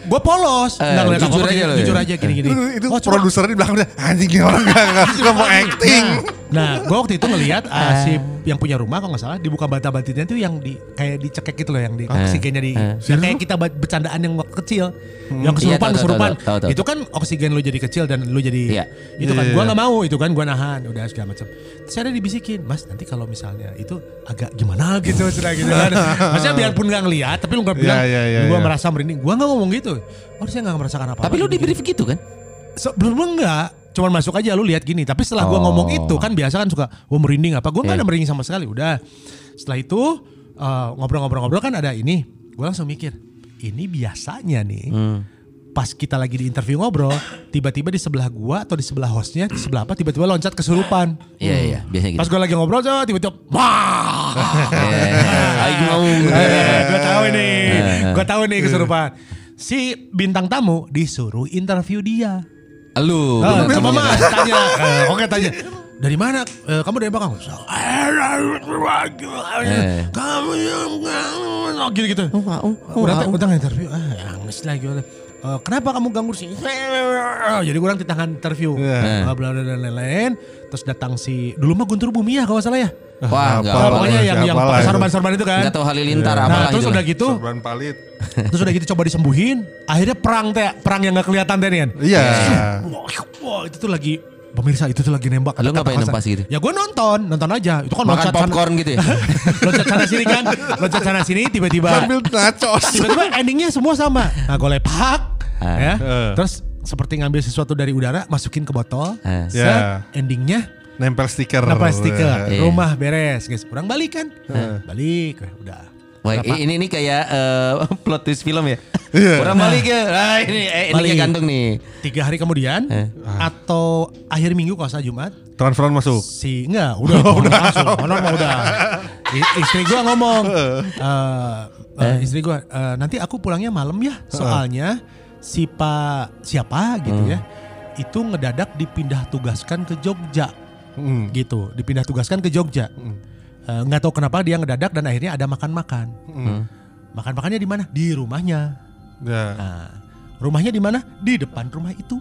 Gue polos, Eh, nggak ngeliat jujur apa-apa. aja gini, ya? Jujur aja gini gini. Itu, itu Oh, produsernya di belakangnya anjing ini orang enggak enggak enggak mau acting. Nah, gue waktu itu ngelihat ah, si yang punya rumah kalau nggak salah dibuka bata batinnya tuh yang di kayak dicekek gitu loh yang di oksigennya di eh. yang kayak kita bercandaan yang waktu kecil. Yang Iya, kesurupan tahu, tahu, kesurupan. tahu, tahu, tahu. Itu kan oksigen lu jadi kecil dan lu jadi Iya. itu kan Iya, gua iya. nggak mau itu kan gua nahan udah segala macam. Terus ada dibisikin, "Mas, nanti kalau misalnya itu agak gimana gitu sudah gitu kan." Maksudnya biarpun nggak ngelihat tapi lu nggak bilang Iya, iya, iya, gua iya. merasa merinding. Gua nggak ngomong gitu. Oh, saya nggak merasakan apa-apa. Tapi lu di gini-gini. brief gitu kan? Sebelumnya enggak, cuman masuk aja lu lihat gini. Tapi setelah gua Oh. ngomong itu kan biasa kan suka gua merinding apa. Gua Iya. nggak ada merinding sama sekali. Udah. Setelah itu eh, ngobrol-ngobrol-ngobrol kan ada ini. Gua langsung mikir, ini biasanya nih. Hmm. Pas kita lagi di interview ngobrol, tiba-tiba di sebelah gua atau di sebelah hostnya, di sebelah apa tiba-tiba loncat kesurupan. Iya iya, biasanya gitu. Pas gua lagi ngobrol, tiba-tiba, wah, Aing mau. gue tahu nih, gue tahu nih kesurupan. Si bintang tamu disuruh interview dia. Lu. Oh, sama mas tanya, Eh, oke tanya. Dari mana? Eh, kamu dari. Eh. Kamu yang gitu-gitu. Oh, oh, Udah, udah interview. Ah, angis lagi. Eh, kenapa kamu ganggu sih? Jadi orang di tangan interview. Bla bla dan lain-lain. Terus datang si dulu mah Guntur Bumi ya kalau salah ya. Wah, enggak Apa, apa. pokoknya yang yang sorban-sorban itu kan. Enggak tahu halilintar Nah, apalah terus gitu. udah gitu, Sorban palit. terus udah gitu coba disembuhin. Akhirnya perang teh, perang yang nggak kelihatan teh. Iya. Wah, wah, itu tuh lagi pemirsa itu tuh lagi nembak. Lu Kata- ngapain nempas gitu? Ya gue nonton, nonton aja. Itu kan Makan loncat sana- popcorn gitu ya. loncat sana sini kan, loncat sana sini tiba-tiba Sambil nachos. tiba-tiba endingnya semua sama. Nah gue lepak, Ah. ya. Eh. Terus seperti ngambil sesuatu dari udara, masukin ke botol. Ah. Set, Ya. endingnya Nempel stiker. nempel stiker. Iya. Rumah beres, guys. Kurang balik kan? Balik, udah. Wah, ini ini kayak eh, plot twist film ya. Iya. Orang balik ya. Ah, ini eh, ini gantung nih. Tiga hari kemudian Eh. atau akhir minggu kalau saya Jumat Transferan masuk. si enggak udah udah langsung honor mah udah I- istri gua ngomong eh, eh, istri gua eh, nanti aku pulangnya malam ya soalnya si pak siapa gitu ya itu ngedadak dipindah tugaskan ke Jogja Hmm. gitu dipindah tugaskan ke Jogja Eh, nggak tahu kenapa dia ngedadak dan akhirnya ada makan-makan Hmm. makan makannya di mana di rumahnya Ya. nah, rumahnya di mana di depan rumah itu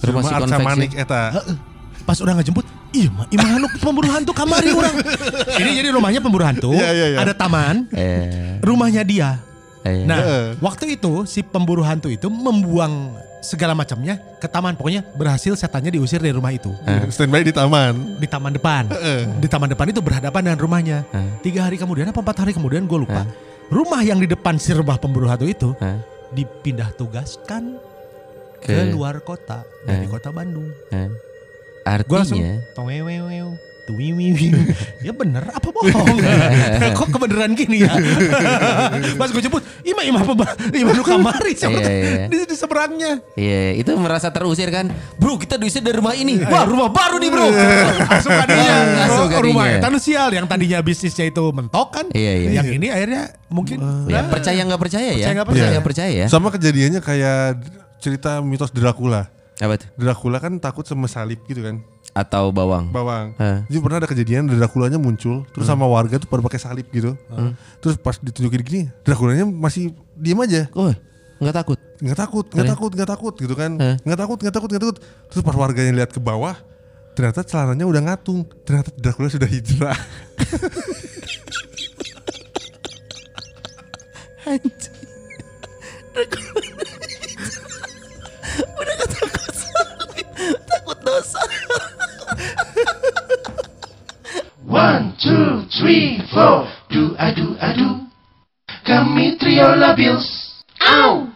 Rumah si Arca konveksi. Manik eta. Heeh. Pas udah ngejemput, iya mah, imah anu pemburu hantu kamari orang. Ini jadi rumahnya pemburu hantu, Iya, iya, iya. ada taman, Eh, rumahnya dia. Eh. Nah, Heeh. waktu itu si pemburu hantu itu membuang segala macamnya ke taman. Pokoknya berhasil setannya diusir dari rumah itu. Standby di taman. Di taman depan. Di taman depan itu berhadapan dengan rumahnya. Heeh. Tiga hari kemudian apa empat hari kemudian gue lupa. Rumah yang di depan si rumah pemburu hantu itu Hah? dipindah tugaskan ke, Ke- luar kota dari kota Bandung. Eh. Gue langsung Toweweweu tuwiwiwi. Ya bener apa bohong? Kok kebeneran gini ya? Pas gue jemput, ima ima apa? Ima lu kamari sama Iya, iya. di, di seberangnya. Iya, itu merasa terusir kan. Bro, kita diusir dari rumah ini. Wah, rumah baru nih, Bro. Langsung Langsung Ru- rumah anu sial yang tadinya bisnisnya itu mentok kan. Iya, iya. Yang ini akhirnya mungkin Ya, percaya nggak percaya ya? Percaya nggak percaya. nggak percaya ya? Sama kejadiannya kayak cerita mitos Dracula. Apa tuh? Dracula kan takut sama salib gitu kan, Atau bawang. bawang. Hah. Jadi pernah ada kejadian Draculanya muncul, terus sama warga tuh pada pakai salib gitu. Terus pas ditunjukin gini, Draculanya masih diem aja. Oh, nggak takut. nggak takut, nggak takut, nggak takut gitu kan, Hah? nggak takut, nggak takut, nggak takut. Terus pas warganya lihat ke bawah, ternyata celananya udah ngatung, ternyata Dracula sudah hijrah. Takut dosa. One, two, three, four. Do I do? Kami trio labios. Ow!